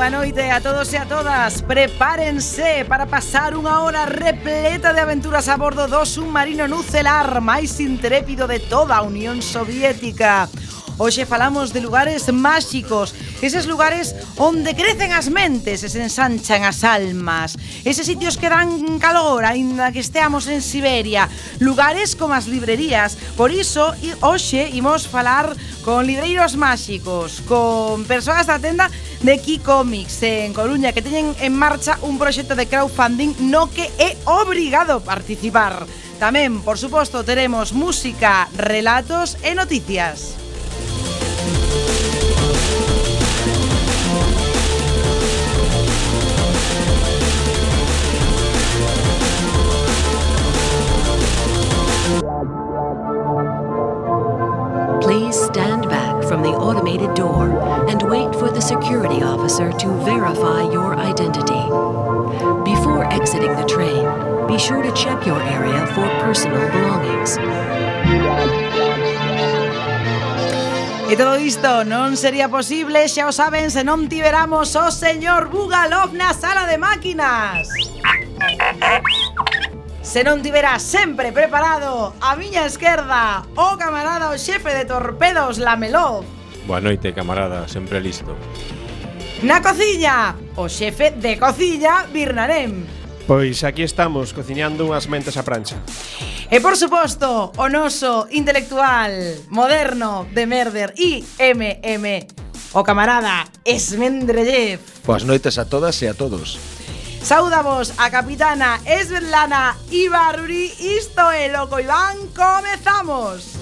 boa noite a todos e a todas. Prepárense para pasar unha hora repleta de aventuras a bordo do submarino nucelar máis intrépido de toda a Unión Soviética. Hoxe falamos de lugares máxicos, eses lugares onde crecen as mentes e se ensanchan as almas, eses sitios que dan calor aínda que esteamos en Siberia, lugares como as librerías. Por iso, hoxe imos falar con libreiros máxicos, con persoas da tenda de Key Comics en Coruña que teñen en marcha un proxecto de crowdfunding no que é obrigado participar. Tamén, por suposto, teremos música, relatos e noticias. Please stand back the automated door and wait for the security officer to verify your identity. Before exiting the train, be sure to check your area for personal belongings. E todo isto non sería posible, xa o saben, se non tiveramos o señor Bugalov na sala de máquinas. Se non tivera sempre preparado a miña esquerda o camarada o xefe de torpedos Lamelov. Boa noite, camarada, sempre listo. Na cociña, o xefe de cociña, Birnarem. Pois aquí estamos, cociñando unhas mentes a prancha. E por suposto, o noso intelectual moderno de Merder e MM, o camarada Esmendrellev. Boas noites a todas e a todos. Saudamos a capitana Esvetlana Ibaruri, isto é loco Iván, comezamos.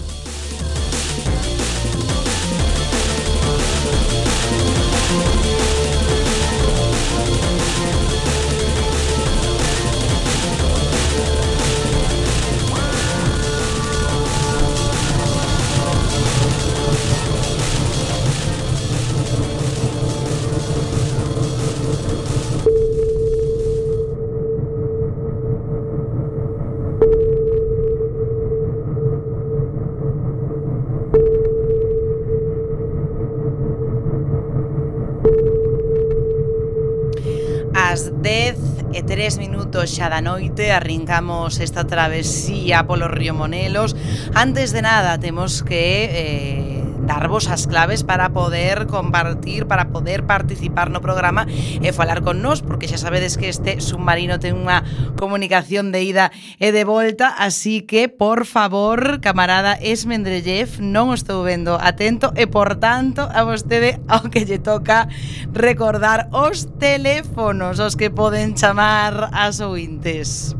3 minutos xa da noite Arrincamos esta travesía polo Río Monelos. Antes de nada, temos que eh, darvos as claves para poder compartir, para poder participar no programa e falar con nós, porque xa sabedes que este submarino ten unha comunicación de ida e de volta, así que, por favor, camarada Esmendrellev, non o estou vendo atento e, por tanto, a vostede ao que lle toca recordar os teléfonos os que poden chamar as ouintes.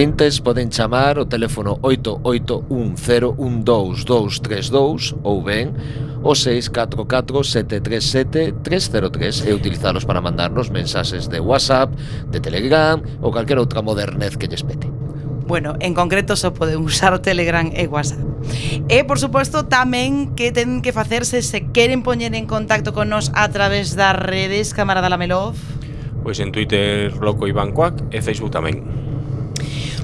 Entes poden chamar o teléfono 881012232 ou ben o 644-737-303 e utilizalos para mandarnos mensaxes de WhatsApp, de Telegram ou calquer outra modernez que lles pete. Bueno, en concreto só poden usar Telegram e WhatsApp. E, por suposto, tamén que ten que facerse se queren poñer en contacto con nós a través das redes, camarada Lamelov? Pois en Twitter, Loco Iván Cuac e Facebook tamén.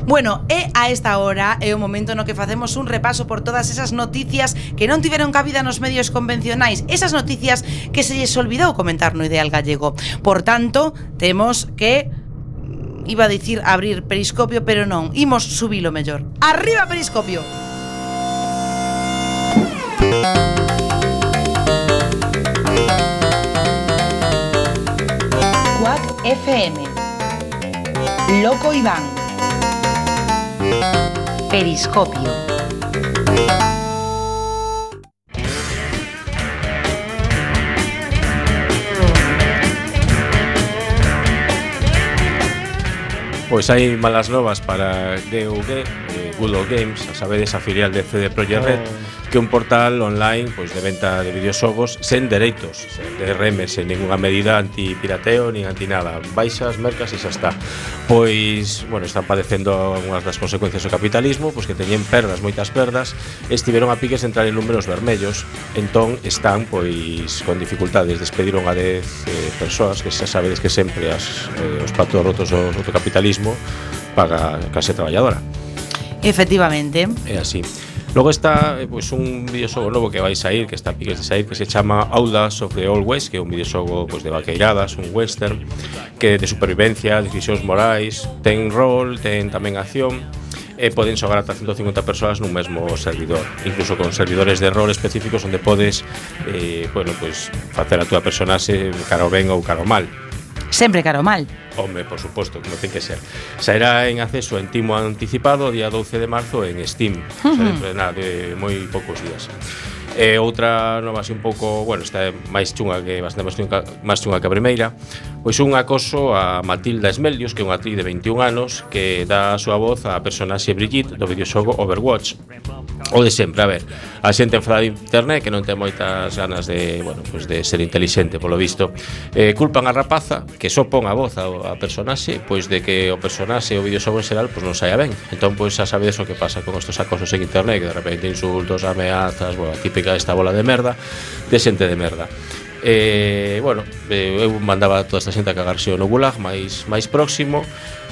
Bueno, e a esta hora é o momento no que facemos un repaso por todas esas noticias que non tiveron cabida nos medios convencionais, esas noticias que se lles olvidou comentar no Ideal Gallego. Por tanto, temos que mm, iba a dicir abrir periscopio, pero non, imos subilo mellor. Arriba periscopio. Cuac FM. Loco Iván. Periscopio. Pois hai malas novas para DUG, eh, Good Games, a sabedes a filial de CD Projekt Red. Eh que un portal online pois de venta de videoxogos sen dereitos sen DRM, sen ninguna medida antipirateo nin anti nada. Baixas, mercas e xa está. Pois, bueno, están padecendo algunhas das consecuencias do capitalismo, pois que teñen perdas, moitas perdas, estiveron a piques de entrar en números vermellos, entón están pois con dificultades, despediron a 10 eh, persoas que xa sabedes que sempre as, eh, os patos rotos do, do capitalismo paga a clase traballadora. Efectivamente. É así. Logo está eh, pois, un videoxogo novo que vai sair, que está piques de sair, que se chama Audas of the Old West, que é un videoxogo pois, de vaqueiradas, un western, que de supervivencia, decisións morais, ten rol, ten tamén acción, e poden xogar ata 150 persoas nun mesmo servidor, incluso con servidores de rol específicos onde podes eh, bueno, pues, facer a túa personaxe cara ao ben ou cara ao mal. Sempre caro mal. Home, por suposto, como ten que ser. Saerá en acceso en timo anticipado día 12 de marzo en Steam. Uh -huh. O sea, dentro de nada, de moi poucos días. E outra nova así un pouco, bueno, esta é máis chunga que bastante máis chunga, máis chunga que a primeira, Pois un acoso a Matilda Esmelios, que é unha actriz de 21 anos, que dá a súa voz a personaxe Brigitte do videoxogo Overwatch. O de sempre, a ver, a xente enfada de internet que non ten moitas ganas de, bueno, pues de ser inteligente, polo visto. Eh, culpan a rapaza, que só pon a voz a, a personaxe, pois de que o personaxe o videoxogo en xeral pois non saia ben. Entón, pois xa sabedes o que pasa con estos acosos en internet, que de repente insultos, ameazas, bueno, a típica esta bola de merda, de xente de merda eh, bueno, eu mandaba a toda esta xente a cagarse no gulag máis máis próximo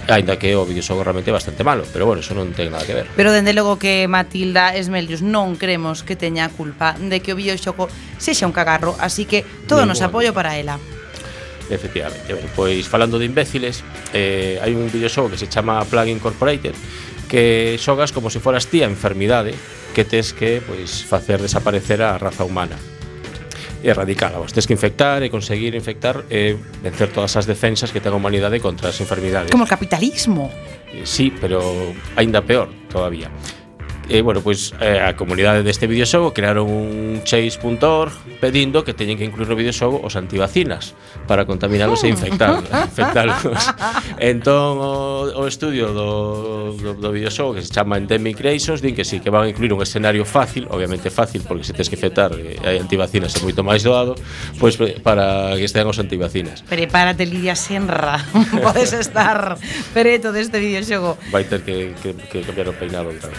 Ainda que o videoxogo realmente é bastante malo Pero bueno, eso non ten nada que ver. Pero dende logo que Matilda Esmelius non cremos que teña culpa De que o videoxogo sexa un cagarro Así que todo Ningún nos apoio para ela. Efectivamente, bueno, pois falando de imbéciles eh, Hai un videoxogo que se chama Plug Incorporated Que xogas como se foras ti a enfermidade Que tes que pois, facer desaparecer a raza humana erradicala. Vos tens que infectar e conseguir infectar e vencer todas as defensas que ten a humanidade contra as enfermidades. Como o capitalismo. Eh, sí, pero aínda peor todavía eh, bueno, pois eh, a comunidade deste videoxogo crearon un chase.org pedindo que teñen que incluir no videoxogo os antivacinas para contaminalos e oh. infectar, infectarlos. entón o, o estudio do, do, do videoxogo que se chama Endemic Creations din que sí, que van a incluir un escenario fácil, obviamente fácil porque se tens que infectar eh, hai antivacinas é moito máis doado, pois para que estean os antivacinas. Prepárate Lidia Senra, podes estar preto deste videoxogo. Vai ter que, que, que cambiar o peinado. Tal.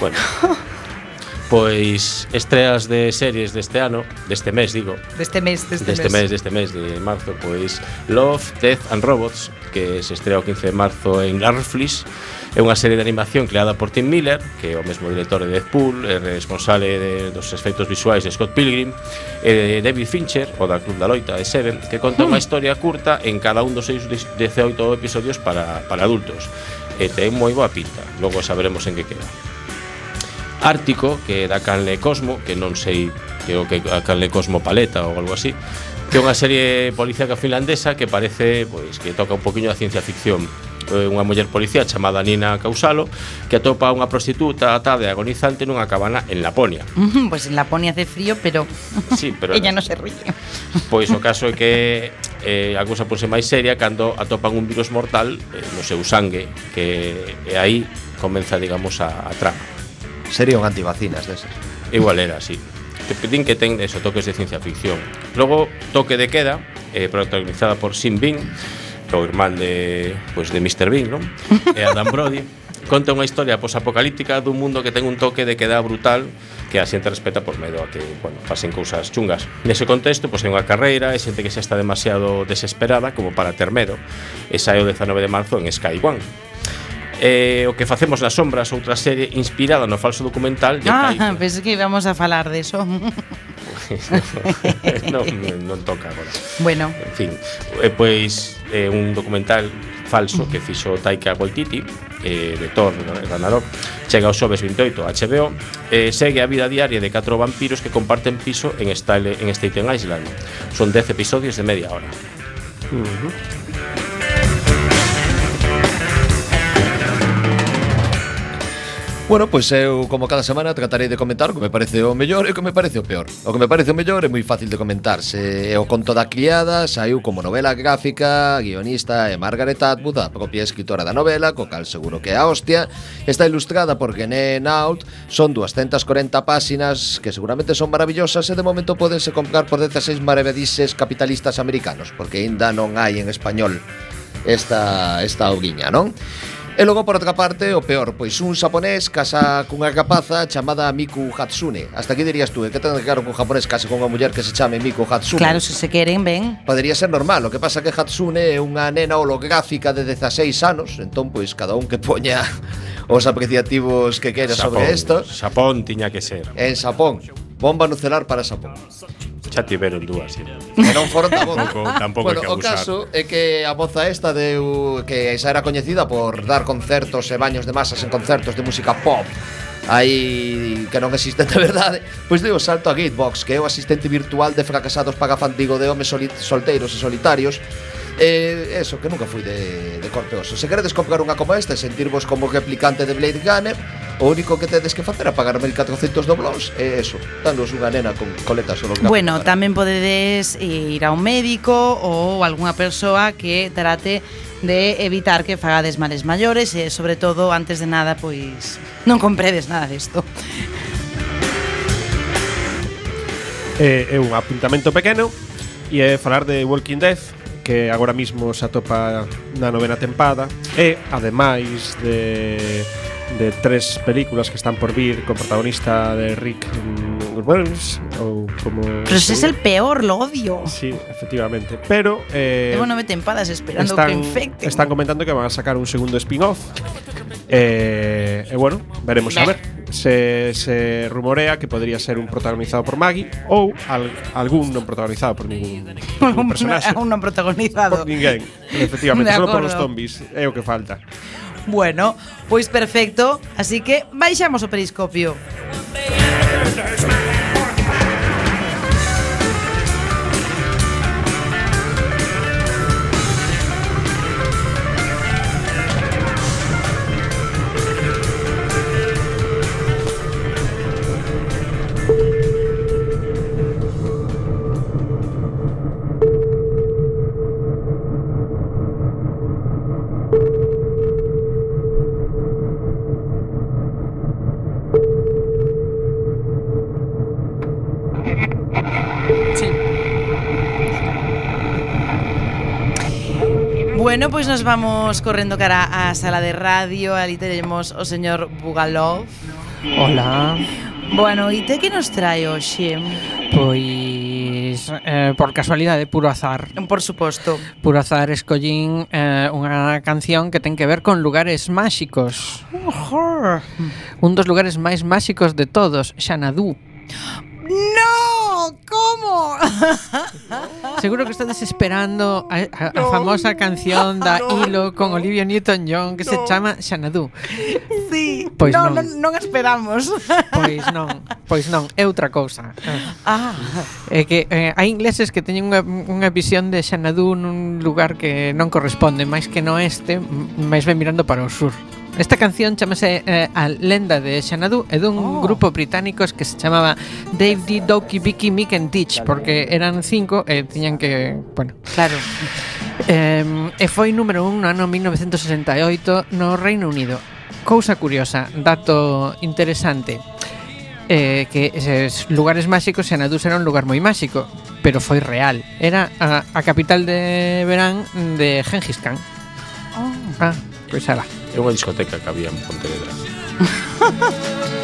Bueno, pois estreas de series deste ano, deste mes, digo. Deste mes, deste, deste mes. mes. Deste mes, de marzo, pois Love, Death and Robots, que se estrea o 15 de marzo en Netflix. É unha serie de animación creada por Tim Miller, que é o mesmo director de Deadpool, é responsable de, dos efectos visuais de Scott Pilgrim, e de David Fincher, o da Club da Loita, de Seven, que conta hmm. unha mm. historia curta en cada un dos seis 18 episodios para, para adultos. E ten moi boa pinta, logo saberemos en que queda. Ártico, que é da Canle Cosmo, que non sei creo que a Canle Cosmo Paleta ou algo así, que é unha serie policíaca finlandesa que parece pois que toca un poquinho a ciencia ficción unha muller policía chamada Nina Causalo que atopa unha prostituta atada e agonizante nunha cabana en Laponia. Pois pues en Laponia hace frío, pero, sí, pero ella non se ríe. Pois o caso é que eh, a cousa pose máis seria cando atopan un virus mortal eh, no seu sangue que e aí comeza, digamos, a, a trama. Sería un antivacinas deses. Igual era, así Te pedín que ten eso, toques de ciencia ficción. Logo, Toque de queda, eh, protagonizada por Sin Bean, o irmán de, pues, de Mr. Bean, non? e Adam Brody, conta unha historia posapocalíptica dun mundo que ten un toque de queda brutal que a xente respeta por medo a que, bueno, pasen cousas chungas. Nese contexto, pois pues, hai unha carreira e xente que xa está demasiado desesperada como para ter medo. E sae o 19 de marzo en Sky One eh, o que facemos nas sombras, outra serie inspirada no falso documental de Ah, Caico. pensei que íbamos a falar de eso. Non, non toca agora. Bueno. En fin, eh, pois eh, un documental falso que fixo Taika Waititi eh, de Thor Ragnarok chega o xoves 28 a HBO eh, segue a vida diaria de catro vampiros que comparten piso en, Style, en Staten Island. Son 10 episodios de media hora. Uh -huh. Bueno, pois pues eu, como cada semana, tratarei de comentar o que me parece o mellor e o que me parece o peor. O que me parece o mellor é moi fácil de comentar. Se é o conto da criada, saiu como novela gráfica, guionista e Margaret Atwood, a propia escritora da novela, co cal seguro que é a hostia. Está ilustrada por Gené Naut, son 240 páxinas que seguramente son maravillosas e de momento podense comprar por 16 maravedises capitalistas americanos, porque aínda non hai en español esta, esta auguiña, non? E logo, por outra parte, o peor, pois un xaponés casa cunha capaza chamada Miku Hatsune. Hasta aquí dirías tú, eh? que ten claro que un japonés case con unha muller que se chame Miku Hatsune? Claro, se se queren, ben. Podería ser normal, o que pasa que Hatsune é unha nena holográfica de 16 anos, entón, pois, cada un que poña os apreciativos que quere sobre isto. Xapón tiña que ser. En Xapón. Bomba nucelar para Xapón xa tiveron dúas. Sí. E non foron tampouco, tampouco bueno, hai que abusar. O caso é que a moza esta deu que xa era coñecida por dar concertos e baños de masas en concertos de música pop aí que non existen de verdade, pois deu salto a Gatebox, que é o asistente virtual de fracasados pagafandigo de homes solteiros e solitarios E eh, eso, que nunca fui de, de corpeoso Se queredes comprar unha como esta e sentirvos como replicante de Blade Runner O único que tedes que facer é pagar 1400 doblóns E eh, eso, danos unha nena con coletas ou Bueno, tamén podedes eh, ir a un médico ou algunha persoa que trate de evitar que fagades males maiores e sobre todo antes de nada pois non compredes nada disto. É, é un apuntamento pequeno e é falar de Walking Dead que agora mismo se atopa na novena tempada e ademais de de tres películas que están por vir con protagonista de Rick Burns ou como Pero ese es el peor, lo odio. Sí, efectivamente, pero eh Llevo nove tempadas esperando están, que infecten. Están comentando que van a sacar un segundo spin-off Eh, e, eh, eh, bueno, veremos a ver. Se, se rumorea que podría ser un protagonizado por Maggie ou al, algún non protagonizado por ningún, ningún personaxe. un non protagonizado. Por ninguén, efectivamente, De solo por os zombies é o que falta. Bueno, pois perfecto. Así que baixamos o periscopio. pois nos vamos correndo cara á sala de radio, ali teremos o señor Bugalov. Hola. Bueno, e te que nos trae hoxe? Pois eh, por casualidade, puro azar. Por suposto. Puro azar escollín eh, unha canción que ten que ver con lugares máxicos. Un dos lugares máis máxicos de todos, Xanadú. No! ¿Cómo? Seguro que estades esperando a, a, no. a famosa canción da no. Hilo con Olivia Newton-John que no. se chama Xanadu. Sí, pois non, non. non esperamos. Pois non, pois non, é outra cousa. Ah. É que eh, hai ingleses que teñen unha, unha visión de Xanadu nun lugar que non corresponde, máis que no este, máis ben mirando para o sur. Esta canción chamase eh, A Lenda de Xanadu e dun oh. grupo británicos que se chamaba Dave D. Doki Vicky Mick and Teach porque eran cinco e tiñan que, bueno, claro. eh, e foi número un no ano 1968 no Reino Unido. Cousa curiosa, dato interesante eh, que eses lugares máxicos Xanadu era un lugar moi máxico pero foi real era a, a capital de verán de Gengis Khan oh. ah, pois ala. É unha discoteca que había en Pontevedra.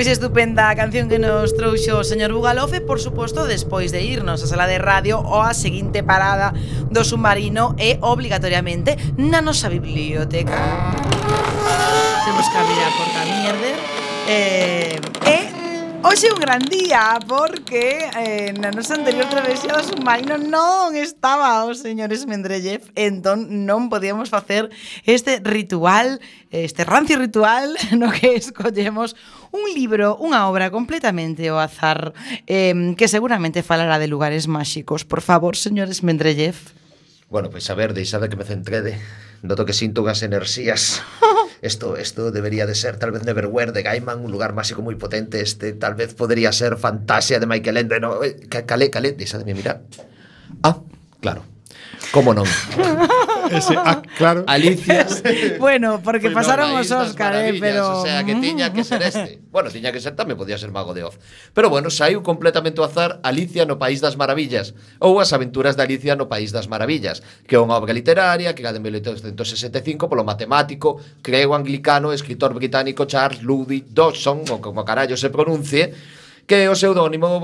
Pois estupenda a canción que nos trouxo o señor Bugalofe, por suposto, despois de irnos á sala de radio ou a seguinte parada do submarino é obligatoriamente na nosa biblioteca. Temos que abrir a porta a mierder. Eh, e Hoxe é un gran día porque eh, na nosa anterior travesía do submarino non estaba o señor Esmendrellev entón non podíamos facer este ritual, este rancio ritual no que escollemos un libro, unha obra completamente ao azar eh, que seguramente falará de lugares máxicos. Por favor, señor Esmendrellev. Bueno, pois pues, a ver, deixade que me centrede Noto que sinto unhas enerxías esto, esto debería de ser tal vez Neverwhere de Gaiman, un lugar máxico moi potente, este tal vez podría ser Fantasia de Michael Ende, no, eh, Calé, Calé, esa de mi mirar. Ah, claro. ¿Cómo no? Ese, ah, claro. Alicia. bueno, porque pues pasaron no, os Óscar, eh, pero... O sea, que tiña que ser este. Bueno, tiña que ser tamén podía ser Mago de Oz. Pero bueno, saiu completamente o azar Alicia no País das Maravillas ou As aventuras de Alicia no País das Maravillas, que é unha obra literaria que gade en 1865 polo matemático, creo anglicano, escritor británico Charles Ludwig Dodson, ou como carallo se pronuncie, que o pseudónimo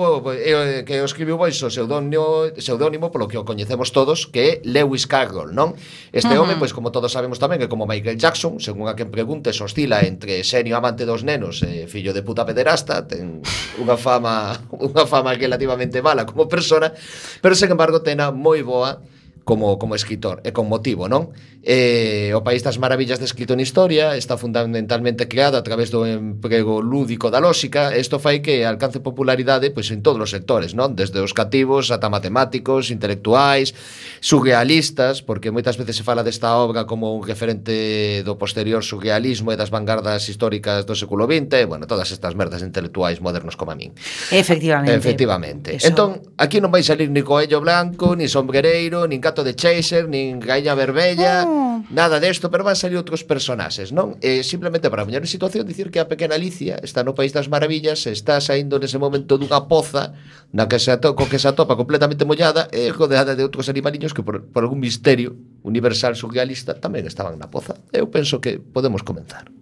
que o escribiu pois o pseudónimo, pseudónimo polo que o coñecemos todos, que é Lewis Carroll, non? Este uh -huh. home, pois como todos sabemos tamén, que como Michael Jackson, según a quen preguntes, oscila entre senio amante dos nenos e fillo de puta pederasta, ten unha fama unha fama relativamente mala como persona, pero sen embargo tena moi boa como, como escritor e con motivo, non? Eh, o País das Maravillas descrito en historia está fundamentalmente creado a través do emprego lúdico da lógica e isto fai que alcance popularidade pois, en todos os sectores, non? Desde os cativos ata matemáticos, intelectuais, surrealistas, porque moitas veces se fala desta obra como un referente do posterior surrealismo e das vanguardas históricas do século XX, e, bueno, todas estas merdas intelectuais modernos como a min. Efectivamente. Efectivamente. Eso... Entón, aquí non vai salir ni Coello Blanco, ni Sombrereiro, nin gato de Chaser, nin Gaña Verbella, oh. nada desto, pero van salir outros personaxes, non? Eh, simplemente para poñer en situación, dicir que a pequena Alicia está no País das Maravillas, está saindo nese momento dunha poza na que se atopa, que se atopa completamente mollada e rodeada de outros animaliños que por, por algún misterio universal surrealista tamén estaban na poza. Eu penso que podemos comenzar.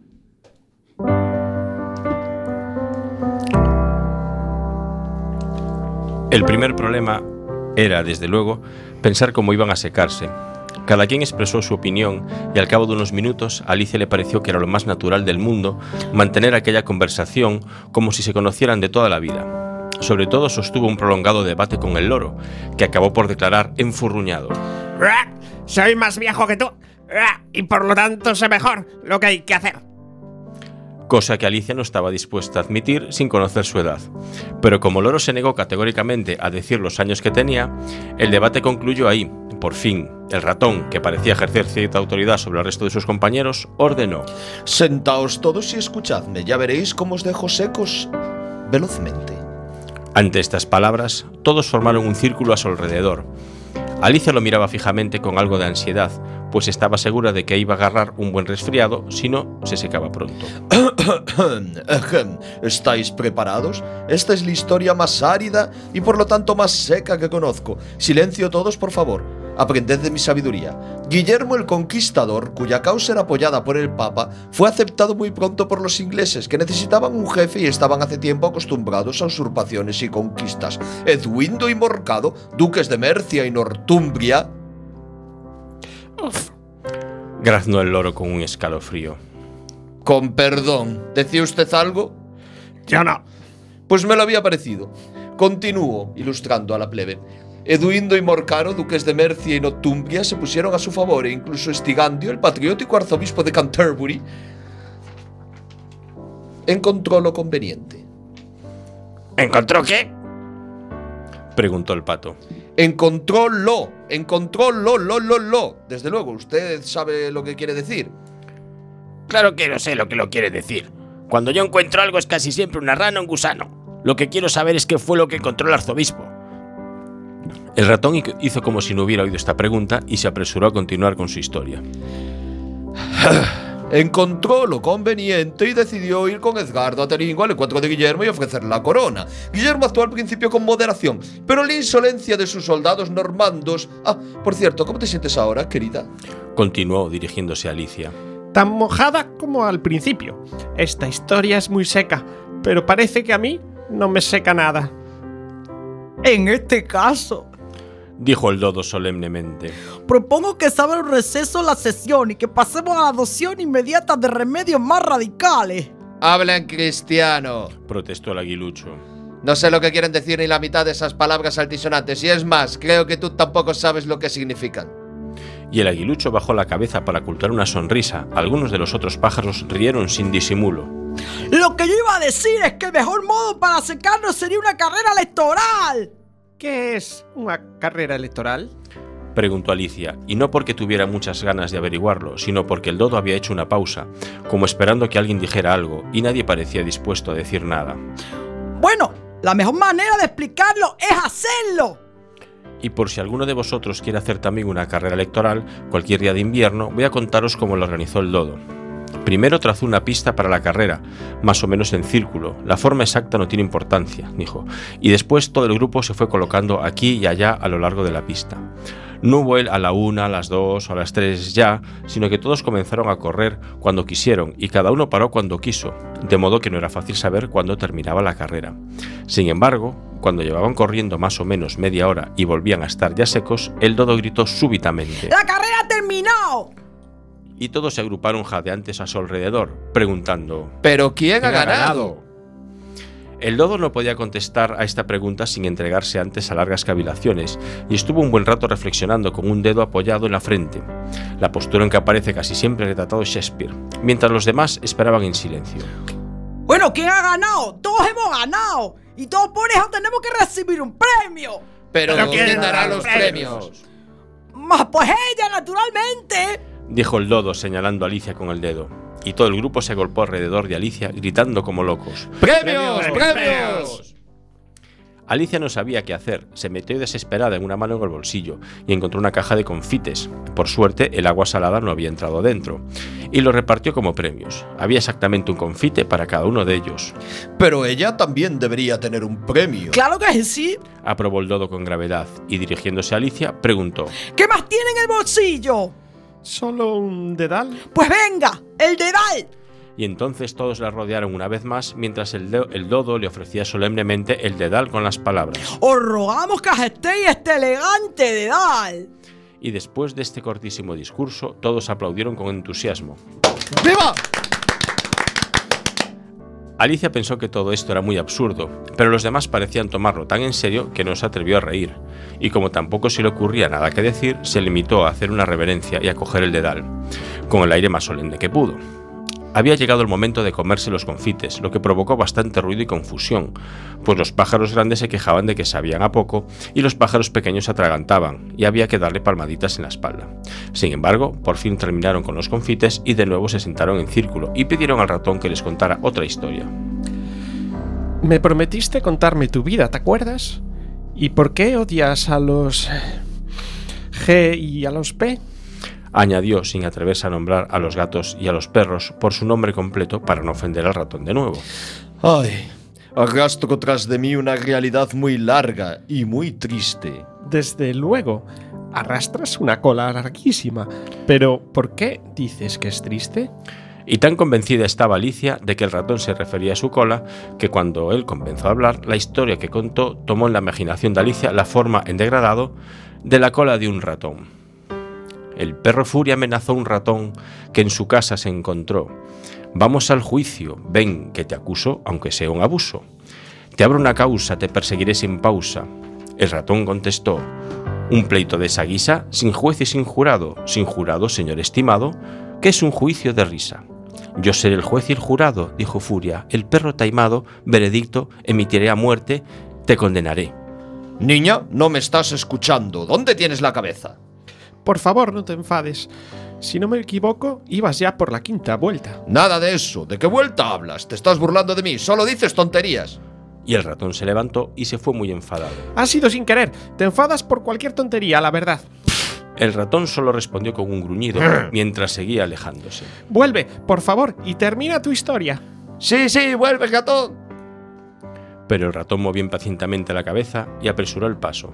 El primer problema era, desde luego, pensar cómo iban a secarse. Cada quien expresó su opinión y al cabo de unos minutos Alicia le pareció que era lo más natural del mundo mantener aquella conversación como si se conocieran de toda la vida. Sobre todo sostuvo un prolongado debate con el loro, que acabó por declarar enfurruñado. Soy más viejo que tú. Y por lo tanto sé mejor lo que hay que hacer. Cosa que Alicia no estaba dispuesta a admitir sin conocer su edad. Pero como Loro se negó categóricamente a decir los años que tenía, el debate concluyó ahí. Por fin, el ratón, que parecía ejercer cierta autoridad sobre el resto de sus compañeros, ordenó. Sentaos todos y escuchadme, ya veréis cómo os dejo secos velozmente. Ante estas palabras, todos formaron un círculo a su alrededor. Alicia lo miraba fijamente con algo de ansiedad, pues estaba segura de que iba a agarrar un buen resfriado si no se secaba pronto. ¿Estáis preparados? Esta es la historia más árida y por lo tanto más seca que conozco. Silencio todos, por favor. Aprended de mi sabiduría. Guillermo el Conquistador, cuya causa era apoyada por el Papa, fue aceptado muy pronto por los ingleses, que necesitaban un jefe y estaban hace tiempo acostumbrados a usurpaciones y conquistas. Edwindo y Morcado, duques de Mercia y Northumbria, Graznó el loro con un escalofrío. Con perdón, ¿decía usted algo? Yo no. Pues me lo había parecido. Continúo ilustrando a la plebe. Eduindo y Morcaro, duques de Mercia y Northumbria, se pusieron a su favor e incluso Estigandio, el patriótico arzobispo de Canterbury, encontró lo conveniente. ¿Encontró qué? Preguntó el pato. Encontró lo, encontró lo, lo, lo, lo. Desde luego, usted sabe lo que quiere decir. Claro que no sé lo que lo quiere decir. Cuando yo encuentro algo es casi siempre una rana o un gusano. Lo que quiero saber es qué fue lo que encontró el arzobispo. El ratón hizo como si no hubiera oído esta pregunta y se apresuró a continuar con su historia. Encontró lo conveniente y decidió ir con Edgardo a Teringo al encuentro de Guillermo y ofrecerle la corona. Guillermo actuó al principio con moderación, pero la insolencia de sus soldados normandos... Ah, por cierto, ¿cómo te sientes ahora, querida? Continuó dirigiéndose a Alicia. Tan mojada como al principio. Esta historia es muy seca, pero parece que a mí no me seca nada. En este caso, Dijo el dodo solemnemente. propongo que se abra un receso en la sesión y que pasemos a la adopción inmediata de remedios más radicales. Habla en cristiano. Protestó el aguilucho. No sé lo que quieren decir ni la mitad de esas palabras altisonantes. Y es más, creo que tú tampoco sabes lo que significan. Y el aguilucho bajó la cabeza para ocultar una sonrisa. Algunos de los otros pájaros rieron sin disimulo. Lo que yo iba a decir es que el mejor modo para secarnos sería una carrera electoral. ¿Qué es una carrera electoral? Preguntó Alicia, y no porque tuviera muchas ganas de averiguarlo, sino porque el dodo había hecho una pausa, como esperando que alguien dijera algo, y nadie parecía dispuesto a decir nada. Bueno, la mejor manera de explicarlo es hacerlo. Y por si alguno de vosotros quiere hacer también una carrera electoral, cualquier día de invierno, voy a contaros cómo lo organizó el dodo. Primero trazó una pista para la carrera, más o menos en círculo. La forma exacta no tiene importancia, dijo. Y después todo el grupo se fue colocando aquí y allá a lo largo de la pista. No hubo él a la una, a las dos o a las tres ya, sino que todos comenzaron a correr cuando quisieron y cada uno paró cuando quiso, de modo que no era fácil saber cuándo terminaba la carrera. Sin embargo, cuando llevaban corriendo más o menos media hora y volvían a estar ya secos, el dodo gritó súbitamente ¡La carrera ha terminado! Y todos se agruparon jadeantes a su alrededor, preguntando Pero ¿quién ha ganado? El dodo no podía contestar a esta pregunta sin entregarse antes a largas cavilaciones, y estuvo un buen rato reflexionando con un dedo apoyado en la frente, la postura en que aparece casi siempre retratado Shakespeare, mientras los demás esperaban en silencio. Bueno, ¿quién ha ganado? Todos hemos ganado. Y todos por eso tenemos que recibir un premio. Pero, Pero ¿quién ¿quién dará los premios? Más pues ella, naturalmente. Dijo el dodo señalando a Alicia con el dedo, y todo el grupo se agolpó alrededor de Alicia gritando como locos. ¡Premios! Premios, ¡Premios! Alicia no sabía qué hacer, se metió desesperada en una mano en el bolsillo y encontró una caja de confites. Por suerte, el agua salada no había entrado dentro, y lo repartió como premios. Había exactamente un confite para cada uno de ellos. Pero ella también debería tener un premio. Claro que sí. Aprobó el dodo con gravedad y dirigiéndose a Alicia, preguntó: ¿Qué más tiene en el bolsillo? ¿Solo un dedal? Pues venga, el dedal. Y entonces todos la rodearon una vez más mientras el, de- el dodo le ofrecía solemnemente el dedal con las palabras. Os rogamos que aceptéis este elegante dedal. Y después de este cortísimo discurso, todos aplaudieron con entusiasmo. ¡Viva! Alicia pensó que todo esto era muy absurdo, pero los demás parecían tomarlo tan en serio que no se atrevió a reír, y como tampoco se le ocurría nada que decir, se limitó a hacer una reverencia y a coger el dedal, con el aire más solemne que pudo. Había llegado el momento de comerse los confites, lo que provocó bastante ruido y confusión, pues los pájaros grandes se quejaban de que sabían a poco y los pájaros pequeños se atragantaban, y había que darle palmaditas en la espalda. Sin embargo, por fin terminaron con los confites y de nuevo se sentaron en círculo y pidieron al ratón que les contara otra historia. Me prometiste contarme tu vida, ¿te acuerdas? ¿Y por qué odias a los G y a los P? Añadió sin atreverse a nombrar a los gatos y a los perros por su nombre completo para no ofender al ratón de nuevo. Ay, arrastro tras de mí una realidad muy larga y muy triste. Desde luego, arrastras una cola larguísima. Pero, ¿por qué dices que es triste? Y tan convencida estaba Alicia de que el ratón se refería a su cola, que cuando él comenzó a hablar, la historia que contó tomó en la imaginación de Alicia la forma en degradado de la cola de un ratón. El perro Furia amenazó a un ratón que en su casa se encontró. Vamos al juicio, ven que te acuso, aunque sea un abuso. Te abro una causa, te perseguiré sin pausa. El ratón contestó, un pleito de esa guisa, sin juez y sin jurado, sin jurado, señor estimado, que es un juicio de risa. Yo seré el juez y el jurado, dijo Furia, el perro taimado, veredicto, emitiré a muerte, te condenaré. Niña, no me estás escuchando. ¿Dónde tienes la cabeza? Por favor, no te enfades. Si no me equivoco, ibas ya por la quinta vuelta. Nada de eso. ¿De qué vuelta hablas? Te estás burlando de mí. Solo dices tonterías. Y el ratón se levantó y se fue muy enfadado. Ha sido sin querer. Te enfadas por cualquier tontería, la verdad. El ratón solo respondió con un gruñido mientras seguía alejándose. Vuelve, por favor, y termina tu historia. Sí, sí, vuelve, gato. Pero el ratón movió impacientemente la cabeza y apresuró el paso.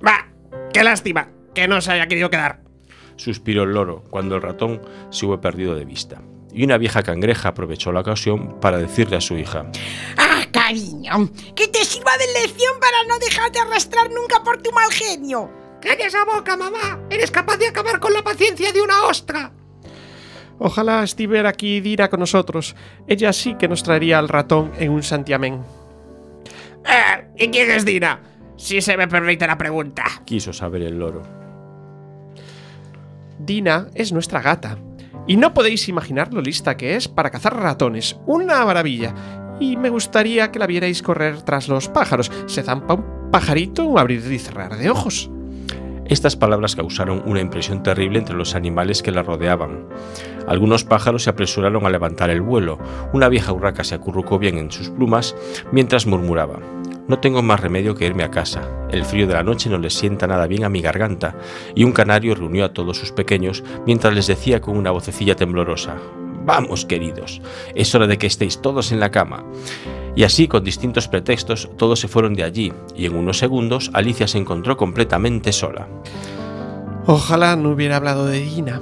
¡Bah! ¡Qué lástima! Que no se haya querido quedar. Suspiró el loro cuando el ratón se hubo perdido de vista. y una vieja cangreja aprovechó la ocasión para decirle a su hija, Ah, cariño, que te sirva de lección para no dejarte arrastrar nunca por tu mal genio. ¡Calla esa boca, mamá! ¡Eres capaz de acabar con la paciencia de una ostra! Ojalá estuviera aquí Dina con nosotros. Ella sí que nos traería al ratón en un santiamén. Eh, ¿Y quién es Dina? Si se me permite la pregunta. quiso saber el loro. Dina es nuestra gata. Y no podéis imaginar lo lista que es para cazar ratones. Una maravilla. Y me gustaría que la vierais correr tras los pájaros. Se zampa un pajarito un abrir y cerrar de ojos. Estas palabras causaron una impresión terrible entre los animales que la rodeaban. Algunos pájaros se apresuraron a levantar el vuelo. Una vieja urraca se acurrucó bien en sus plumas mientras murmuraba. No tengo más remedio que irme a casa. El frío de la noche no les sienta nada bien a mi garganta. Y un canario reunió a todos sus pequeños mientras les decía con una vocecilla temblorosa. Vamos, queridos, es hora de que estéis todos en la cama. Y así, con distintos pretextos, todos se fueron de allí, y en unos segundos Alicia se encontró completamente sola. Ojalá no hubiera hablado de Dina.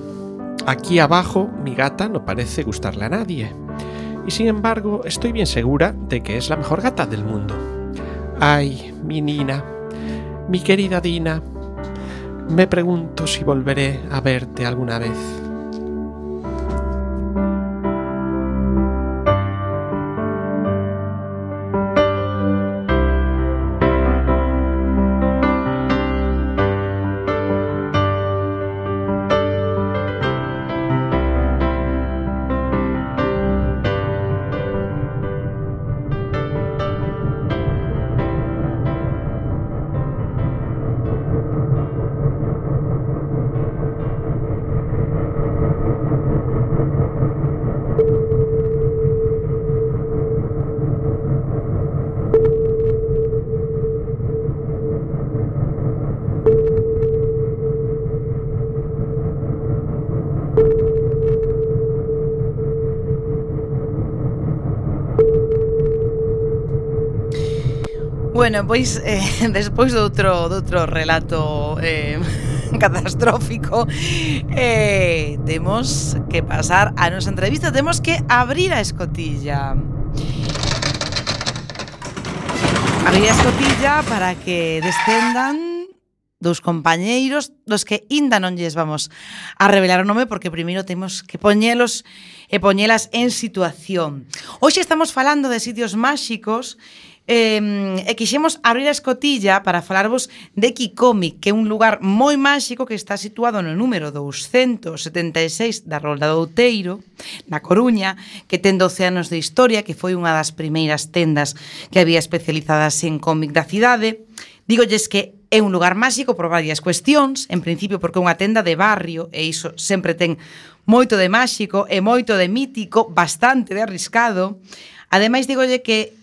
Aquí abajo, mi gata no parece gustarle a nadie. Y sin embargo, estoy bien segura de que es la mejor gata del mundo. Ay, mi Nina, mi querida Dina. Me pregunto si volveré a verte alguna vez. pois eh, despois do outro, do outro relato eh, catastrófico eh, temos que pasar a nosa entrevista, temos que abrir a escotilla. Abrir a escotilla para que descendan dous compañeiros dos que inda non lles vamos a revelar o nome porque primeiro temos que poñelos e poñelas en situación. Hoxe estamos falando de sitios máxicos eh, e quixemos abrir a escotilla para falarvos de Kikomic, que é un lugar moi máxico que está situado no número 276 da Rolda do Outeiro, na Coruña, que ten 12 anos de historia, que foi unha das primeiras tendas que había especializadas en cómic da cidade. Dígolles que é un lugar máxico por varias cuestións, en principio porque é unha tenda de barrio e iso sempre ten moito de máxico e moito de mítico, bastante de arriscado. Ademais, digolle que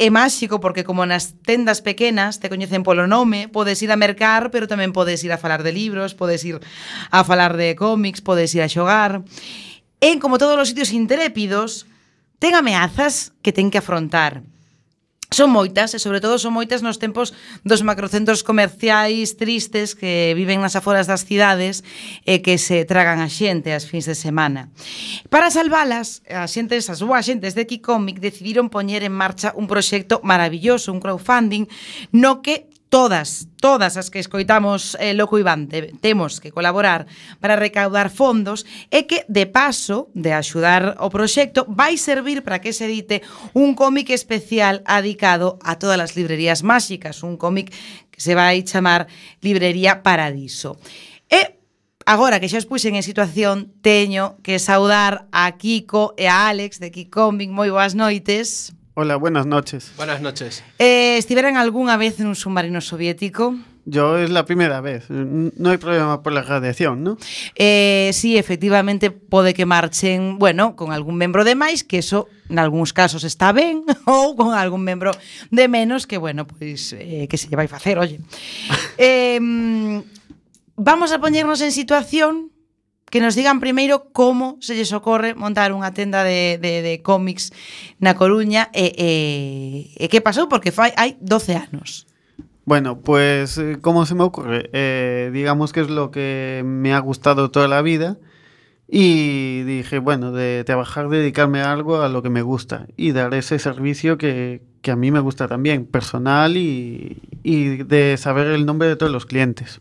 É máxico porque como nas tendas pequenas te coñecen polo nome, podes ir a mercar, pero tamén podes ir a falar de libros, podes ir a falar de cómics, podes ir a xogar. En como todos os sitios intrépidos, ten ameazas que ten que afrontar. Son moitas e sobre todo son moitas nos tempos dos macrocentros comerciais tristes que viven nas aforas das cidades e que se tragan a xente as fins de semana. Para salvalas, a xente, as súas xentes de Kikomic decidiron poñer en marcha un proxecto maravilloso, un crowdfunding, no que Todas, todas as que escoitamos eh, Loco Iván te, temos que colaborar para recaudar fondos e que, de paso, de axudar o proxecto, vai servir para que se edite un cómic especial adicado a todas as librerías máxicas, un cómic que se vai chamar Librería Paradiso. E Agora que xa os puxen en situación, teño que saudar a Kiko e a Alex de Kikomic. Moi boas noites. Hola, buenas noches. Buenas noches. Eh, ¿Estiveran alguna vez en un submarino soviético? Yo es la primera vez. No hay problema por la radiación, ¿no? Eh, sí, efectivamente, pode que marchen, bueno, con algún membro de máis, que eso en algúns casos está ben, ou con algún membro de menos, que bueno, pois eh, que se lle vai facer, oye. eh, vamos a poñernos en situación que nos digan primeiro como se lles ocorre montar unha tenda de, de, de cómics na Coruña e, e, e que pasou, porque fai, hai 12 anos. Bueno, pues, eh, ¿cómo se me ocurre? Eh, digamos que es lo que me ha gustado toda la vida Y dije, bueno, de trabajar, dedicarme a algo a lo que me gusta y dar ese servicio que, que a mí me gusta también, personal y, y de saber el nombre de todos los clientes.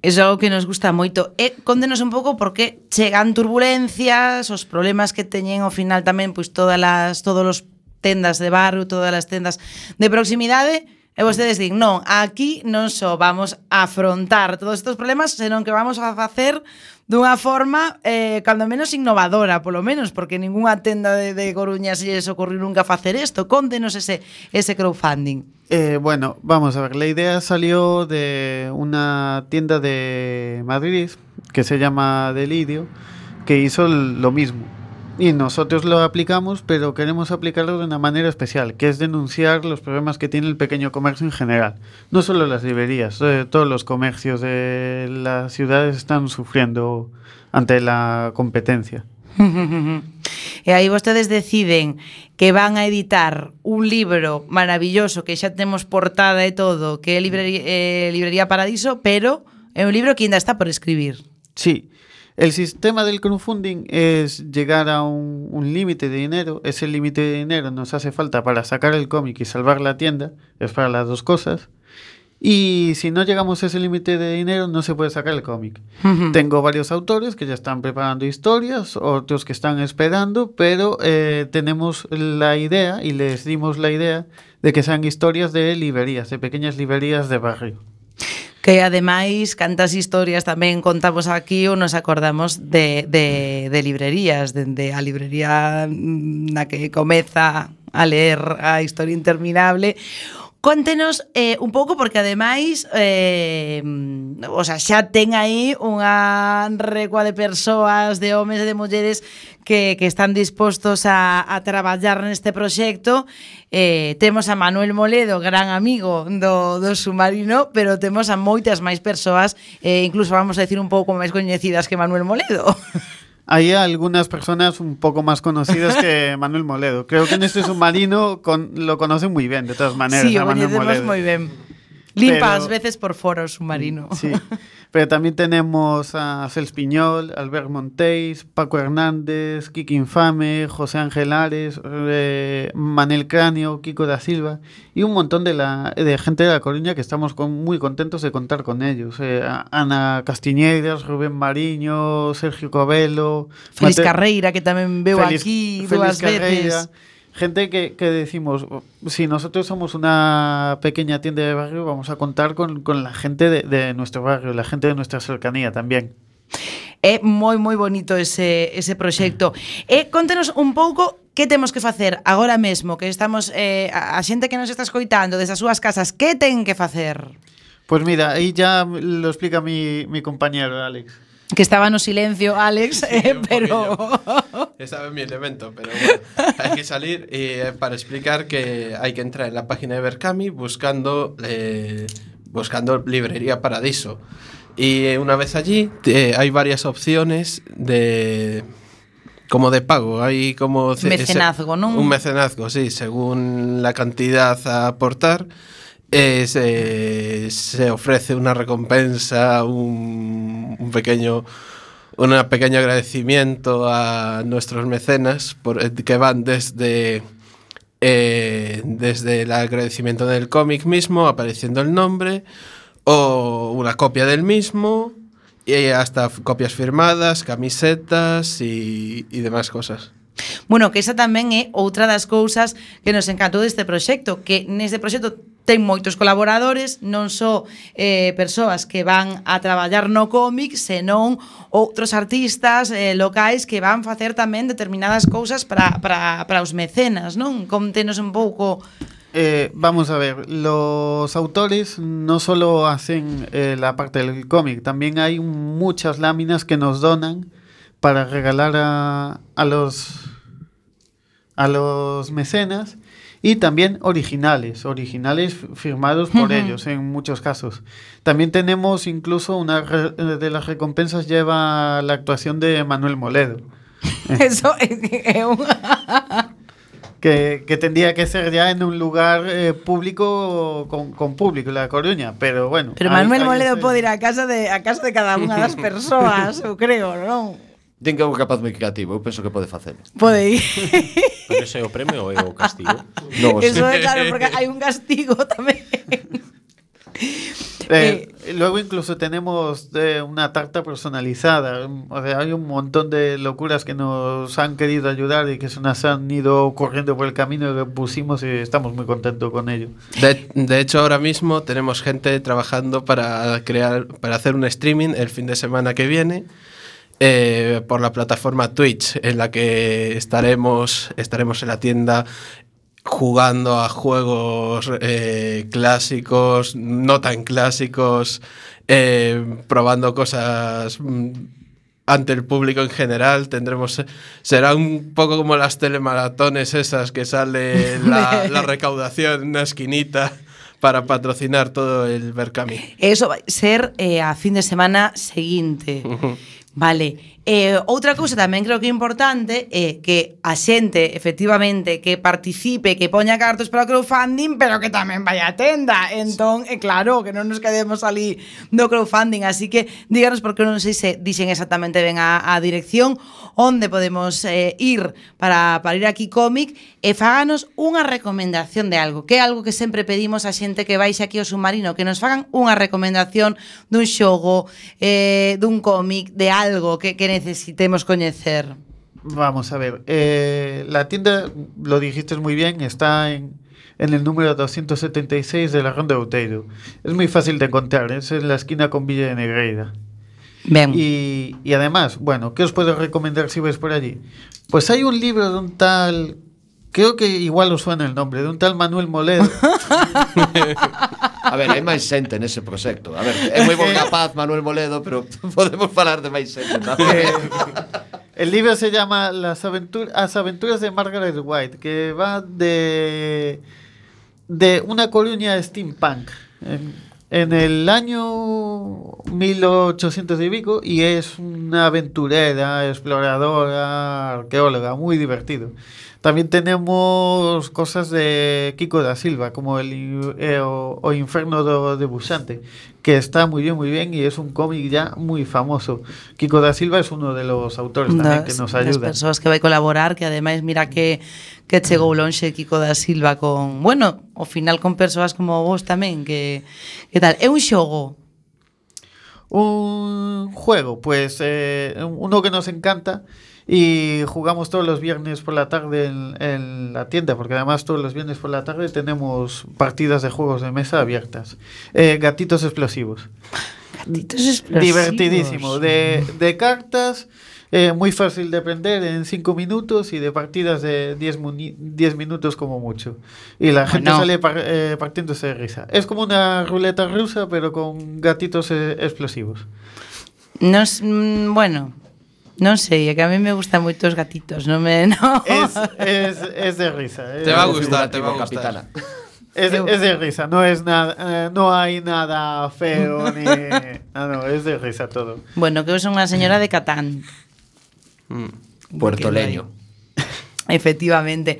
Eso é algo que nos gusta moito. E condenos un pouco porque chegan turbulencias, os problemas que teñen ao final tamén pois todas as todos os tendas de barrio, todas as tendas de proximidade, e vostedes din, non, aquí non só vamos a afrontar todos estes problemas, senón que vamos a facer dunha forma eh, menos innovadora, polo menos, porque ningunha tenda de, de Coruña se lles ocorriu nunca facer isto. Condenos ese, ese crowdfunding. Eh, bueno, vamos a ver, la idea salió de una tienda de Madrid que se llama Delirio, que hizo lo mismo. Y nosotros lo aplicamos, pero queremos aplicarlo de una manera especial, que es denunciar los problemas que tiene el pequeño comercio en general. No solo las librerías, eh, todos los comercios de las ciudades están sufriendo ante la competencia. e aí vostedes deciden que van a editar un libro maravilloso que xa temos portada e todo, que é Librería, eh, Librería Paradiso, pero é un libro que ainda está por escribir. Sí, el sistema del crowdfunding es llegar a un, un límite de dinero. Ese límite de dinero nos hace falta para sacar el cómic y salvar la tienda. Es para las dos cosas. Y si no llegamos a ese límite de dinero, no se puede sacar el cómic. Tengo varios autores que ya están preparando historias, otros que están esperando, pero eh, tenemos la idea y les dimos la idea de que sean historias de librerías, de pequeñas librerías de barrio. que ademais cantas historias tamén contamos aquí ou nos acordamos de, de, de librerías, dende de a librería mm, na que comeza a ler a historia interminable Contenos eh, un pouco, porque ademais eh, o sea, xa ten aí unha recua de persoas, de homes e de mulleres que, que están dispostos a, a traballar neste proxecto eh, temos a Manuel Moledo, gran amigo do, do submarino, pero temos a moitas máis persoas, eh, incluso vamos a decir un pouco máis coñecidas que Manuel Moledo. Hay algunas personas un poco más conocidas que Manuel Moledo. Creo que en este submarino con, lo conocen muy bien, de todas maneras, sí, a Manuel Moledo. moi ben. Limpa Pero- veces por fora o submarino. Sí, pero también tenemos a Cels Piñol, Albert Montéis, Paco Hernández, Kiki Infame, José Ángel Ares, eh, Manel Cráneo, Kiko da Silva y un montón de, la, de gente de La Coruña que estamos con- muy contentos de contar con ellos. Eh, Ana Castiñeiras, Rubén Mariño, Sergio Covelo, Feliz Mate- Carreira, que veu Feliz- aquí Feliz Carreira. veces. Gente que, que decimos, si nosotros somos una pequeña tienda de barrio, vamos a contar con, con la gente de, de nuestro barrio, la gente de nuestra cercanía también. É moi moi bonito ese, ese proxecto. E contenos un pouco que temos que facer agora mesmo, que estamos eh, a xente que nos está escoitando desde as súas casas, que ten que facer? Pues mira, ahí ya lo explica mi, mi compañero Alex. Que estaba no silencio, Alex, eh, pero... Estaba en mi elemento, pero bueno, hay que salir y eh, para explicar que hay que entrar en la página de Berkami buscando, eh, buscando Librería Paradiso. Y eh, una vez allí eh, hay varias opciones de como de pago, hay como ce- Mecenazgo, non? Un mecenazgo, sí, según la cantidad a aportar. eh, se, se ofrece una recompensa, un, un pequeño un pequeño agradecimiento a nuestros mecenas por, eh, que van desde eh, desde el agradecimiento del cómic mismo, apareciendo el nombre, o una copia del mismo, y hasta copias firmadas, camisetas y, y demás cosas. Bueno, que esa tamén é outra das cousas que nos encantou deste proxecto, que neste proxecto ten moitos colaboradores, non só eh, persoas que van a traballar no cómic, senón outros artistas eh, locais que van facer tamén determinadas cousas para, para, para os mecenas, non? Contenos un pouco... Eh, vamos a ver, los autores no solo hacen eh, la parte del cómic, también hay muchas láminas que nos donan para regalar a, a los a los mecenas y también originales, originales firmados por ellos en muchos casos. También tenemos incluso una re- de las recompensas lleva la actuación de Manuel Moledo. Eso é un... que, que tendría que ser ya en un lugar eh, público con, con público, La Coruña, pero bueno. Pero ahí- Manuel ahí Moledo pode ir a casa de a casa de cada unha das persoas, eu creo, non? Din que é un capaz moi creativo, eu penso que pode facelo. Pode ir. Pero ese é o premio ou é o castigo? Non Eso é claro, porque hai un castigo tamén. Eh, luego incluso tenemos eh, una tarta personalizada. O sea, hay un montón de locuras que nos han querido ayudar y que se nos han ido corriendo por el camino que pusimos y estamos muy contentos con ello. De, de hecho, ahora mismo tenemos gente trabajando para crear, para hacer un streaming el fin de semana que viene eh, por la plataforma Twitch, en la que estaremos, estaremos en la tienda jugando a juegos eh, clásicos, no tan clásicos, eh, probando cosas mm, ante el público en general. Tendremos, será un poco como las telemaratones esas que sale la, la recaudación en una esquinita para patrocinar todo el Berkami. Eso vai ser eh, a fin de semana seguinte. Vale. Eh, outra cousa tamén creo que importante é que a xente efectivamente que participe, que poña cartos para o crowdfunding, pero que tamén vai á tenda. Entón, é claro, que non nos quedemos ali no crowdfunding, así que díganos porque non sei se dixen exactamente ben a, a dirección onde podemos eh, ir para, para ir aquí cómic e fáganos unha recomendación de algo, que é algo que sempre pedimos a xente que vais aquí ao submarino, que nos fagan unha recomendación dun xogo, eh, dun cómic, de algo que, que necesitemos coñecer. Vamos a ver. eh, la tienda, lo dijiste muy bien, está en, en el número 276 de la Ronda de Outeiro. Es muy fácil de encontrar, es en la esquina con Villa de Negreira. Ben. Y, y además, bueno, ¿qué os puedo recomendar si vais por allí? Pues hay un libro de un tal, creo que igual os suena el nombre, de un tal Manuel Moledo. A ver, hai máis xente nese proxecto. A ver, é moi bon capaz Manuel Moledo, pero podemos falar de máis xente. ¿no? El libro se llama Las, aventur- Las aventuras de Margaret White, que va de, de una colonia steampunk en, en el año 1800 y pico y es una aventurera, exploradora, arqueóloga, muy divertido. También tenemos cosas de Kiko da Silva, como el, eh, o, o, Inferno do, de Busante, que está muy bien, muy bien y es un cómic ya muy famoso. Kiko da Silva es uno de los autores das, que nos ayuda. Las persoas que vai colaborar, que ademais mira que que chegou lonxe Kiko da Silva con, bueno, ao final con persoas como vos tamén que que tal, é un xogo un juego, pues eh, uno que nos encanta, y jugamos todos los viernes por la tarde en, en la tienda, porque además todos los viernes por la tarde tenemos partidas de juegos de mesa abiertas. Eh, gatitos explosivos. Gatitos explosivos. Divertidísimo. De, de cartas, eh, muy fácil de aprender en 5 minutos y de partidas de 10 muni- 10 minutos como mucho. Y la gente sale par- eh, partiéndose de risa. Es como una ruleta rusa, pero con gatitos eh, explosivos. Nos, mm, bueno, Non sei, é que a mí me gustan moito os gatitos, non me... No. Es, es, es de risa. Es te va a gustar, te va a gustar. Capitana. Es, es de risa, no es nada, eh, no hay nada feo ni... Ah, no, es de risa todo. Bueno, que eu son unha señora de Catán. Mm. Puertoleño. Efectivamente.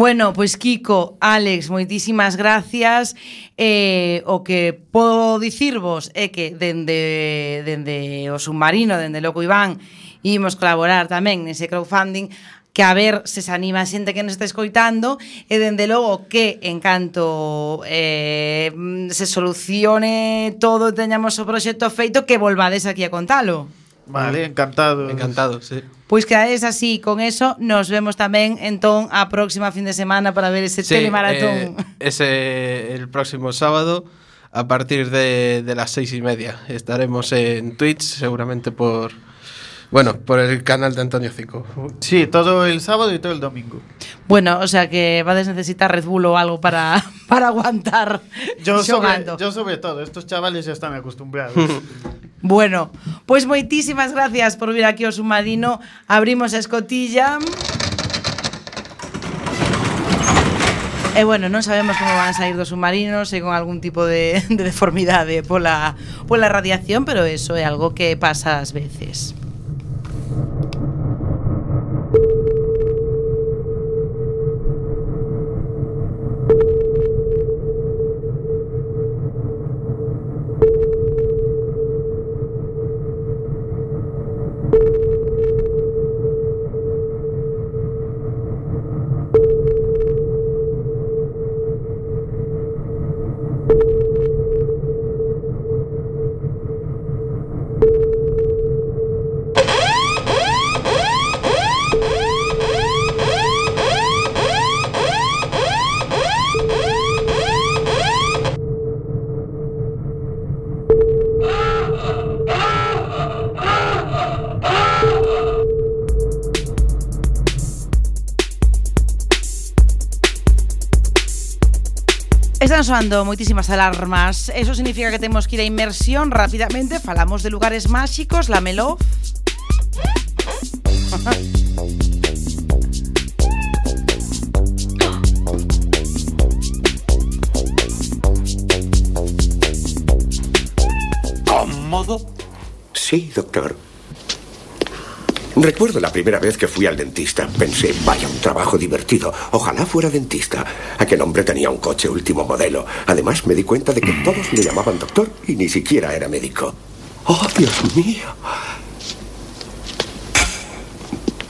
Bueno, pois Kiko, Alex, moitísimas gracias. Eh, o que podo dicirvos é eh, que dende dende o submarino, dende Loco Iván, imos colaborar tamén nese crowdfunding que a ver se se anima a xente que nos está escoitando e dende logo que en canto eh, se solucione todo e teñamos o proxecto feito que volvades aquí a contalo. Vale, encantado. Encantado, sí. Pois que é así, con eso nos vemos tamén entón a próxima fin de semana para ver ese sí, telemaratón. Eh, ese el próximo sábado a partir de, de las seis y media estaremos en Twitch seguramente por bueno, por el canal de Antonio 5. Sí, todo el sábado y todo el domingo. Bueno, o sea que vades necesitar Red Bull o algo para, para aguantar Yo sobre, yo sobre todo, estos chavales ya están acostumbrados. Bueno, pois moitísimas gracias por vir aquí ao submarino. Abrimos a escotilla. E bueno, non sabemos como van a sair do submarino, se con algún tipo de, de deformidade pola, pola radiación, pero eso é algo que pasa ás veces. Soando moitísimas alarmas Eso significa que temos que ir a inmersión Rápidamente falamos de lugares máxicos Lámelo ¿Cómodo? Sí, doctor. Recuerdo la primera vez que fui al dentista. Pensé, vaya, un trabajo divertido. Ojalá fuera dentista. Aquel hombre tenía un coche último modelo. Además, me di cuenta de que todos le llamaban doctor y ni siquiera era médico. ¡Oh, Dios mío!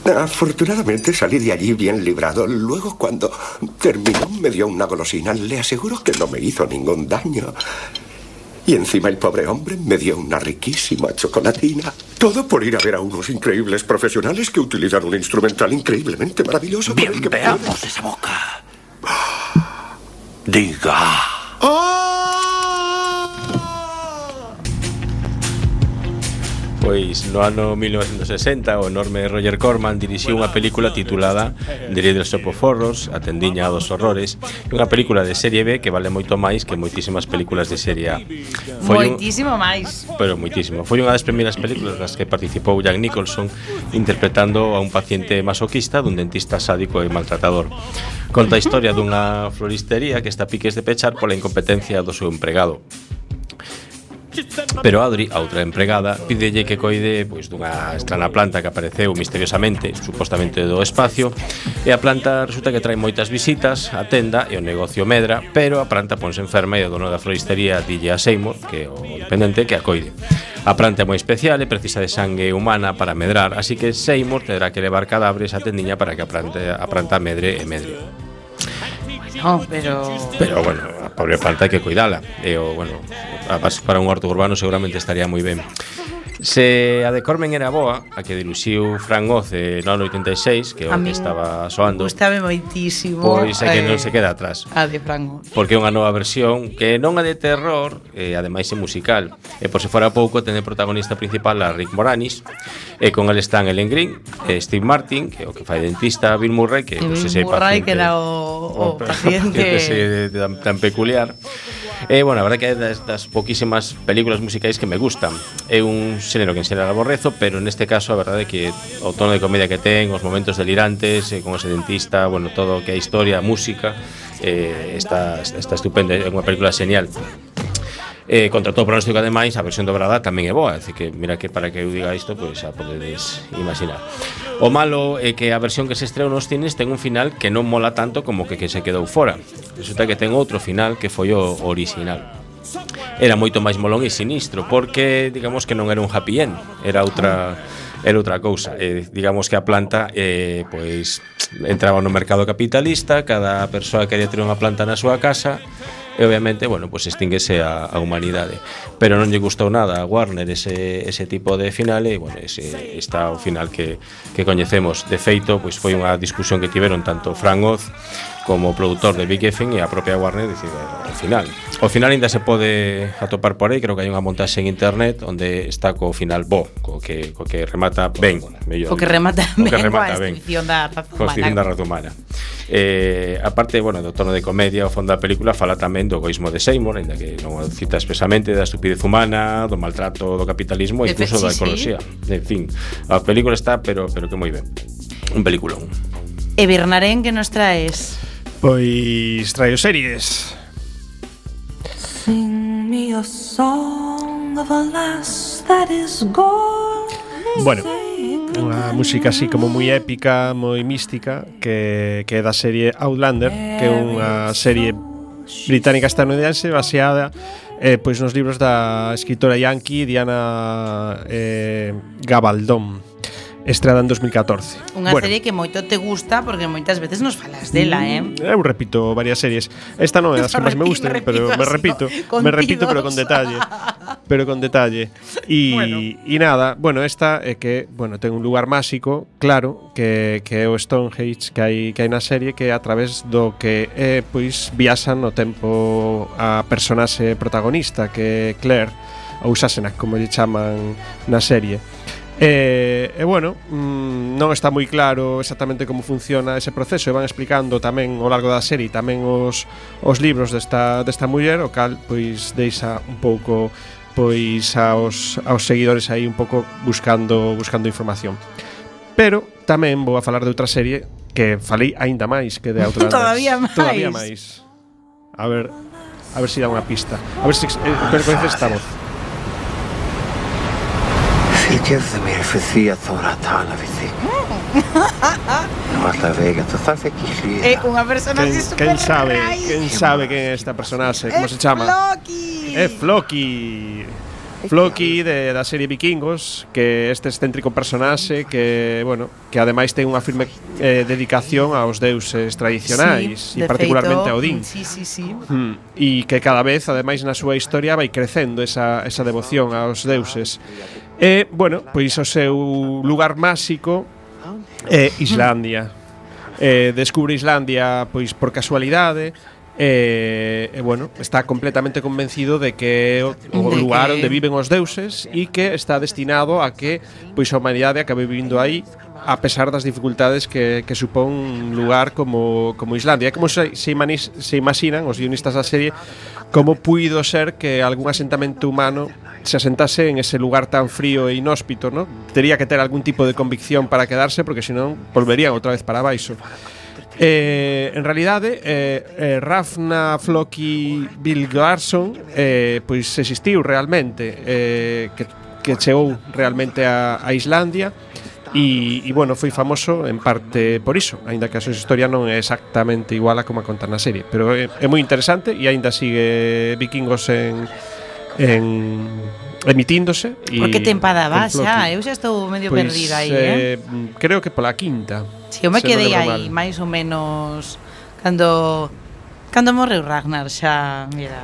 Afortunadamente salí de allí bien librado. Luego, cuando terminó, me dio una golosina. Le aseguro que no me hizo ningún daño. Y encima el pobre hombre me dio una riquísima chocolatina. Todo por ir a ver a unos increíbles profesionales que utilizan un instrumental increíblemente maravilloso. Bien, que veamos esa boca. Diga. Pois no ano 1960 o enorme Roger Corman dirixiu unha película titulada The Little Shop of Horrors, a tendiña dos horrores, unha película de serie B que vale moito máis que moitísimas películas de serie A. Foi moitísimo un... máis. Pero moitísimo. Foi unha das primeiras películas nas que participou Jack Nicholson interpretando a un paciente masoquista dun dentista sádico e maltratador. Conta a historia dunha floristería que está piques de pechar pola incompetencia do seu empregado. Pero Audrey, a outra empregada, pídelle que coide pois dunha estrana planta que apareceu misteriosamente, supostamente do espacio, e a planta resulta que trae moitas visitas a tenda e o negocio medra, pero a planta ponse enferma e o dono da floristería dille a Seymour, que é o dependente, que a coide. A planta é moi especial e precisa de sangue humana para medrar, así que Seymour terá que levar cadáveres á tendiña para que a planta, a planta medre e medre no, pero... Pero, bueno, a pobre planta hai que cuidala. E, o, bueno, a, para un huerto urbano seguramente estaría moi ben. Se a de Cormen era boa, a que diluxiu Fran Oz eh, de 86, que é o que estaba soando. Gustame moitísimo. Pois é que eh, non se queda atrás. A de Fran Oz. Porque é unha nova versión que non é de terror, e ademais é musical. E por se fora pouco ten de protagonista principal a Rick Moranis, e con el están Ellen Green, e Steve Martin, que é o que fai dentista, Bill Murray, que, que Bill se Murray, paciente, que era o, o, paciente que tan, tan peculiar. E, bueno, a verdade que é das, das poquísimas películas musicais que me gustan. É un xénero que en xeral aborrezo, pero neste caso a verdade que o tono de comedia que ten, os momentos delirantes, eh, con ese dentista, bueno, todo o que é historia, música, eh, está, está estupendo, é unha película genial. Eh, contra todo pronóstico, ademais, a versión dobrada tamén é boa, así que mira que para que eu diga isto, pois pues, a podedes imaginar. O malo é que a versión que se estreou nos cines ten un final que non mola tanto como que, que se quedou fora. Resulta que ten outro final que foi o original. Era moito máis molón e sinistro, porque digamos que non era un happy end, era outra era outra cousa. Eh, digamos que a planta eh, pois entraba no mercado capitalista, cada persoa quería ter unha planta na súa casa e obviamente, bueno, pues extinguese a, a humanidade. Pero non lle gustou nada a Warner ese, ese tipo de final e, bueno, ese, está o final que, que coñecemos. De feito, pois foi unha discusión que tiveron tanto Fran Oz como produtor de Big Effing e a propia Warner decide ao final. O final ainda se pode atopar por aí, creo que hai unha montaxe en internet onde está co final bo, co que, co que remata ben, mellor. Co que remata ben, co que remata ben, ben. da da raza humana. Eh, aparte, bueno, do tono de comedia, o fondo da película fala tamén do egoísmo de Seymour, ainda que non o cita expresamente, da estupidez humana, do maltrato do capitalismo e incluso da ecoloxía. En fin, a película está, pero pero que moi ben. Un peliculón. E Bernarén, que nos traes? Pois traio series. Sing me a song of a lass that is gone. Bueno, unha música así como moi épica, moi mística que, que é da serie Outlander que é unha serie británica estadounidense baseada eh, pois nos libros da escritora yankee Diana eh, Gabaldón estreada en 2014. Unha bueno. serie que moito te gusta porque moitas veces nos falas dela, mm, eh? Eu repito varias series. Esta non é das que máis me gusten, me pero me repito, me repito pero con detalle. pero con detalle. E bueno. Y nada, bueno, esta é que, bueno, ten un lugar máxico, claro, que que é o Stonehenge que hai que hai na serie que a través do que é pois viaxan no tempo a personaxe protagonista que é Claire ou Sassenach, como lle chaman na serie E, e bueno, mmm, non está moi claro exactamente como funciona ese proceso e van explicando tamén ao largo da serie tamén os, os libros desta, desta muller, o cal pois deixa un pouco pois aos, aos seguidores aí un pouco buscando buscando información. Pero tamén vou a falar de outra serie que falei aínda máis que de outra. Todavía máis. Todavía máis. A ver, a ver se si dá unha pista. A ver se si, eh, coñeces esta voz σκέφτομαι εφηθεία τώρα τα αναβηθεί. Más la vega, está aquí. Es una personaje ¿Quién, quen sabe? quen sabe quen é esta personaje? como se llama? Floki. É Floki. Floki de, da serie Vikingos, que este excéntrico personaxe que, bueno, que ademais ten unha firme eh, dedicación aos deuses tradicionais sí, e particularmente feito, a Odín. Sí, sí, sí. Mm, e que cada vez, ademais, na súa historia vai crecendo esa, esa devoción aos deuses. E, bueno, pois o seu lugar máxico é Islandia. Eh, descubre Islandia pois por casualidade E, eh, eh, bueno, está completamente convencido de que é o, o lugar onde viven os deuses e que está destinado a que pois a humanidade acabe vivindo aí a pesar das dificultades que, que supón un lugar como, como Islandia. É como se, se, imanis, se imaginan os guionistas da serie como puido ser que algún asentamento humano se asentase en ese lugar tan frío e inhóspito, ¿no? Tería que ter algún tipo de convicción para quedarse porque senón volverían outra vez para baixo. Eh, en realidade, eh, eh, Rafna Floki Bilgarsson eh, pois existiu realmente, eh, que, que chegou realmente a, a Islandia, E, e bueno, foi famoso en parte por iso Ainda que a súa historia non é exactamente igual a como a conta na serie. Pero é, é moi interesante e aínda sigue Vikingos en, en emitíndose e Porque tempada vas xa? Eu xa estou medio pois, perdida aí, eh, eh? Creo que pola quinta Si, sí, eu me quedei aí máis ou menos Cando Cando morreu Ragnar xa, mira.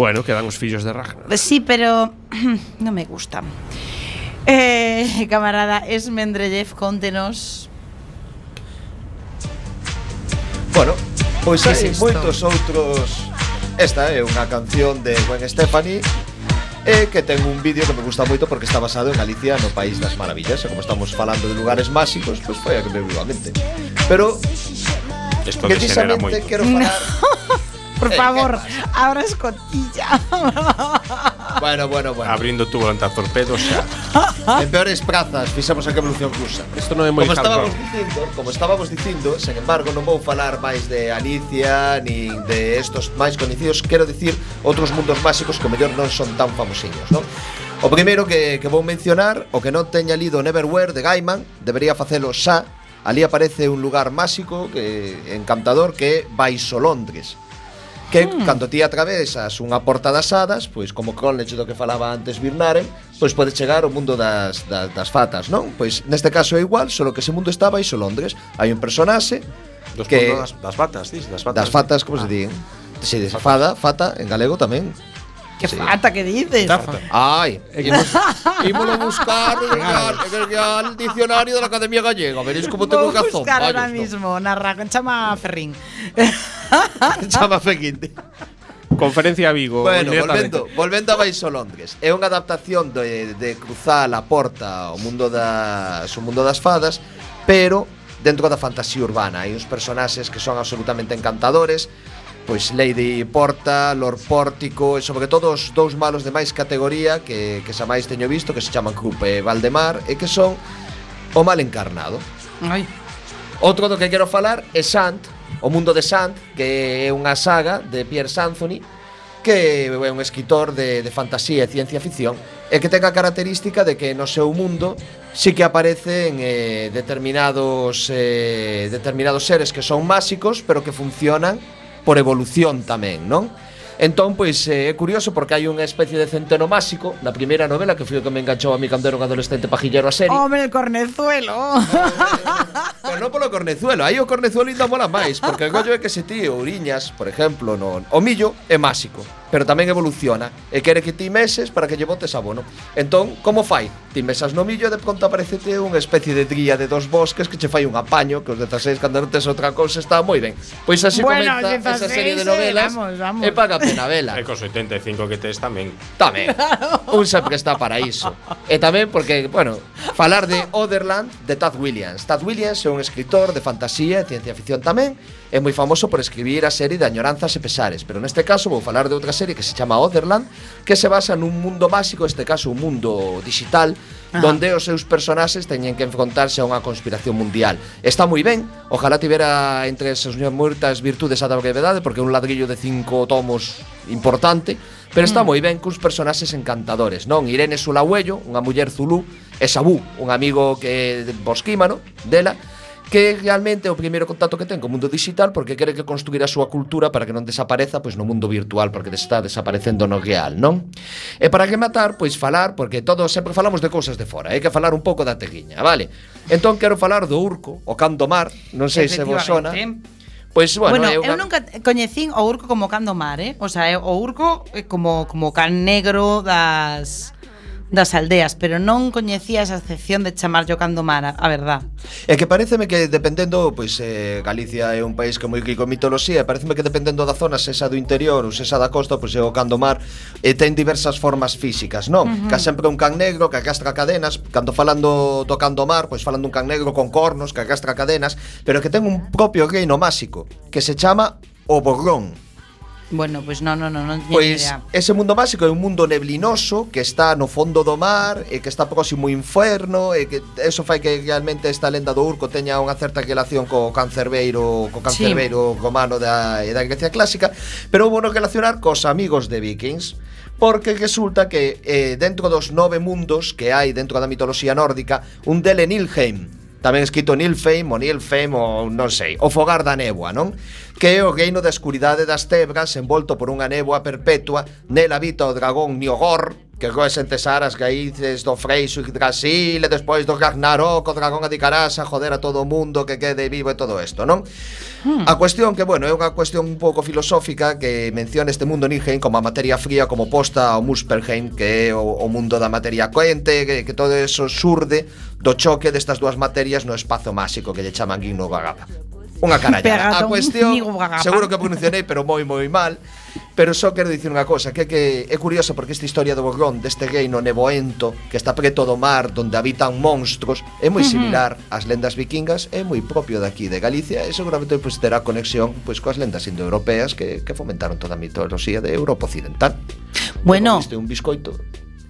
Bueno, quedan os fillos de Ragnar. Si, sí, pero non me gustan Eh, camarada Esmendrellev, contenos. Bueno, pois hai es moitos outros Esta é unha canción de Gwen Stefani E que ten un vídeo que me gusta moito porque está basado en Galicia no País das Maravillas. E como estamos falando de lugares máxicos, pois pues foi a que me viu a mente Pero Esto precisamente quero falar no. Por favor, abra escotilla. bueno, bueno, bueno. Abrindo tú anta torpedos xa. en peores prazas fixamos a evolución rusa. Isto non é moi como hardcore. estábamos dicindo, como estábamos dicindo, sen embargo, non vou falar máis de Alicia nin de estos máis coñecidos, quero dicir outros mundos máxicos que mellor non son tan famosiños, non? O primeiro que, que vou mencionar, o que non teña lido Neverwhere de Gaiman, debería facelo xa, Ali aparece un lugar máxico que encantador que é Baixo Londres que hmm. cando ti atravesas unha porta das hadas, pois como Coleridge do que falaba antes Birnaren, pois pode chegar ao mundo das, das, das fatas, non? Pois neste caso é igual, solo que ese mundo está baixo Londres. Hai un personaxe Dos que das, das batas, dis, das fatas. Das fatas, como ah. se di? Eh? Se dice fada, fata en galego tamén. Que sí. fata que dices? Tafa. Ai, ímolo buscar al diccionario da Academia Gallega, veréis como tengo Vou razón. Vou buscar ahora mismo, narra con chama Ferrín. Chama Quinte. Conferencia a Vigo. Bueno, volvendo, volvendo a Baixo Londres. É unha adaptación de, de cruzar a porta ao mundo das o mundo das fadas, pero dentro da fantasía urbana. Hai uns personaxes que son absolutamente encantadores, pois Lady Porta, Lord Pórtico e sobre todo os dous malos de máis categoría que, que xa máis teño visto que se chaman Krupe e Valdemar e que son o mal encarnado. Ai. Outro do que quero falar é Sant, O Mundo de Sand, que é unha saga de Pierre Sanzoni, que é un escritor de, de fantasía e ciencia ficción e que ten a característica de que no seu mundo sí que aparecen eh, determinados eh, determinados seres que son máxicos pero que funcionan por evolución tamén, non? Entón, pois, eh, é curioso porque hai unha especie de centeno máxico na primeira novela que foi o que me enganchou a mí cando era un adolescente pajillero a serie. Home, Cornezuelo! Eh, pero non polo Cornezuelo, aí o Cornezuelo ainda mola máis, porque o gollo é que se ti ouriñas, por exemplo, no o millo é máxico pero tamén evoluciona e quere que ti meses para que lle botes abono. Entón, como fai? Ti mesas no millo e de pronto aparecete unha especie de tría de dos bosques que che fai un apaño que os 16 cando non tes outra cousa está moi ben. Pois así bueno, comenta 16, esa serie de eh, novelas vamos, vamos. e paga pena vela. E cos 85 que tes tamén. Tamén. un sempre está para iso. E tamén porque, bueno, falar de Otherland de Tad Williams. Tad Williams é un escritor de fantasía e ciencia ficción tamén é moi famoso por escribir a serie de Añoranzas e Pesares, pero neste caso vou falar de outra serie que se chama Otherland, que se basa nun mundo máxico, este caso un mundo digital, Ajá. donde os seus personaxes teñen que enfrontarse a unha conspiración mundial. Está moi ben, ojalá tivera entre as súas moitas virtudes a da brevedade, porque é un ladrillo de cinco tomos importante, pero está mm. moi ben cuns personaxes encantadores, non? Irene Sulagüello, unha muller zulú, e Sabú, un amigo que bosquímano dela, que realmente é o primeiro contacto que ten co mundo digital porque quere que construir a súa cultura para que non desapareza pois no mundo virtual porque está desaparecendo no real, non? E para que matar, pois falar, porque todos sempre falamos de cousas de fora, hai que falar un pouco da teguiña, vale? Entón quero falar do urco, o can do mar, non sei se vos sona. Pois, bueno, bueno é unha... eu nunca coñecín o urco como can do mar, eh? O sea, o urco eh, como como can negro das das aldeas, pero non coñecía esa excepción de chamarllo candomara, a verdad. É que pareceme que dependendo, pois eh, Galicia é un país que moi rico en mitoloxía, pareceme que dependendo da zona, se esa do interior ou se esa da costa, pois é o candomar e ten diversas formas físicas, non? Uh -huh. Que sempre un can negro que castra cadenas, cando falando do candomar, pois falan dun can negro con cornos que castra cadenas, pero que ten un propio reino máxico, que se chama o borrón. Bueno, pois pues non, non, non, non Pois idea. ese mundo máxico é un mundo neblinoso que está no fondo do mar e que está próximo ao inferno e que eso fai que realmente esta lenda do Urco teña unha certa relación co cancerbeiro, co cancerbeiro sí. romano da, eh, da Grecia clásica, pero houve bueno relacionar cos amigos de Vikings porque resulta que eh, dentro dos nove mundos que hai dentro da mitoloxía nórdica, un dele Nilheim, Tamén escrito Nilfheim ou Nilfheim ou non sei, o fogar da néboa, non? Que é o reino da escuridade das tebras envolto por unha néboa perpetua, nel habita o dragón Niogor, que εγώ entesar as raíces do freixo Yggdrasil e despois do Ragnarok, o dragón adicarás a joder a todo o mundo que quede vivo e todo isto, non? Hmm. A cuestión que, bueno, é unha cuestión un pouco filosófica que menciona este mundo Nilheim como a materia fría como posta ao Muspelheim, que é o, o mundo da materia coente, que, que todo eso surde do choque destas dúas materias no espazo máxico que lle chaman Ginnogagaba unha carallada. A cuestión, seguro que pronunciarei, pero moi moi mal, pero só quero dicir unha cosa, que é que é curioso porque esta historia do Borgón, deste reino nevoento que está preto do mar, onde habitan monstruos, é moi similar ás lendas vikingas, é moi propio daqui de Galicia, e seguramente pois terá conexión pois coas lendas indoeuropeas que que fomentaron toda a mitoloxía de Europa occidental. Bueno, este un biscoito.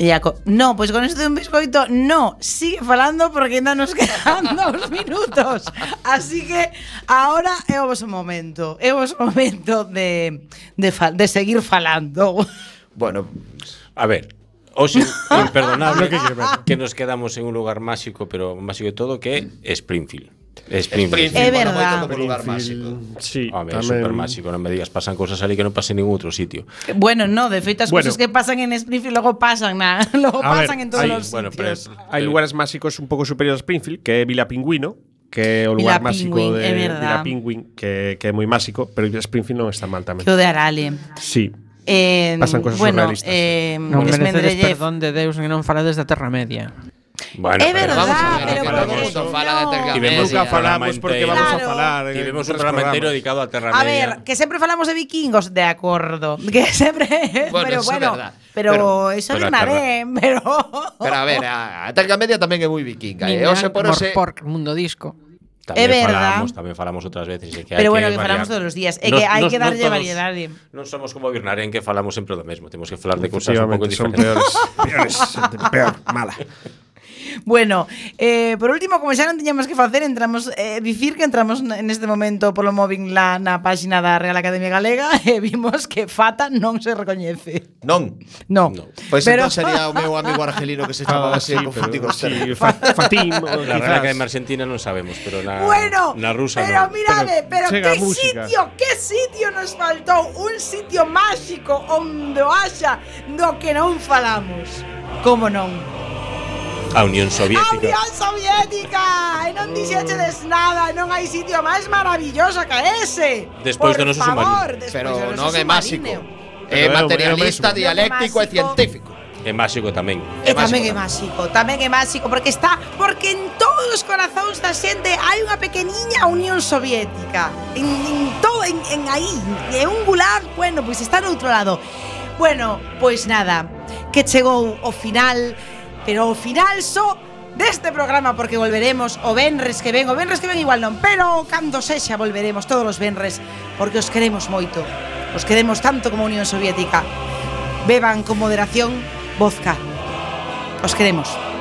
E Iaco, no, pois con este de un biscoito, no, sigue falando porque ainda nos quedan dous minutos. Así que ahora é o vosso momento, é o vosso momento de, de, de seguir falando. Bueno, a ver, Oxe, imperdonable eh, que, que nos quedamos en un lugar máxico, pero máxico de todo, que é Springfield. Springfield. É verdad. lugar máxico. Sí, A ver, tamén. super máxico, non me digas, pasan cosas ali que non pasan en ningún outro sitio. Bueno, no, de feito as Bueno. cosas que pasan en Springfield logo pasan na, logo A ver, pasan en todos hai- os bueno, pero- sitios. Hai lugares máxicos un pouco superiores a Springfield, que é Vila Pingüino, que é o lugar Vila máxico Pingüín, de. Vila Pingüín, que, que é moi máxico, pero Springfield non está mal tamén. Que o de Arale. Sí. Eh, Pasan cosas bueno, surrealistas. eh, Non merecedes perdón de Deus que non falades da Terra Media. Bueno, es verdad, pero, vamos a falar de. Y nunca falamos porque vamos a falar. Y vemos un programa entero dedicado a Terra A ver, que siempre falamos de vikingos, de acuerdo. Que siempre. Bueno, pero bueno. Es pero, pero, eso pero una vez, pero. Pero a ver, a, Terra Media también es muy vikinga. Eh. O sea, por, por, ese... por Mundo Disco. También es verdad. Falamos, también falamos otras veces. Que pero hay bueno, que, que falamos todos los días. Es no, que hay no, que darle no variedad. No somos como Birnaren, que falamos siempre lo mismo. Tenemos que hablar de cosas un poco diferentes. Son peores, peores, peor, mala. bueno, eh, por último, como xa non tiñamos que facer, entramos eh, dicir que entramos neste momento polo móvil la, na páxina da Real Academia Galega e vimos que Fata non se recoñece. Non. Non. No. Pois pero... entón sería o meu amigo argelino que se ah, chamaba ah, así, sí, confundido. Sí, fa Fatim. La Real Academia Argentina non sabemos, pero na, bueno, na rusa pero, non. Mirade, pero mirade, pero, que sitio, que sitio nos faltou, un sitio máxico onde o haxa do que non falamos. Como non? a Unión Soviética. A Unión Soviética! E non dixechedes nada, non hai sitio máis maravilloso que ese. Despois do noso submarino. Pero non é máxico. É materialista, dialéctico e científico. É máxico tamén. É e tamén é máxico, tamén é máxico porque está porque en todos os corazóns da xente hai unha pequeniña Unión Soviética. En, en todo en, en aí, é un gular, bueno, pois pues está no outro lado. Bueno, pois nada, que chegou o final pero o final só deste programa porque volveremos o venres que ven, o venres que ven igual non, pero cando sexa volveremos todos os venres porque os queremos moito. Os queremos tanto como a Unión Soviética. Beban con moderación vodka. Os queremos.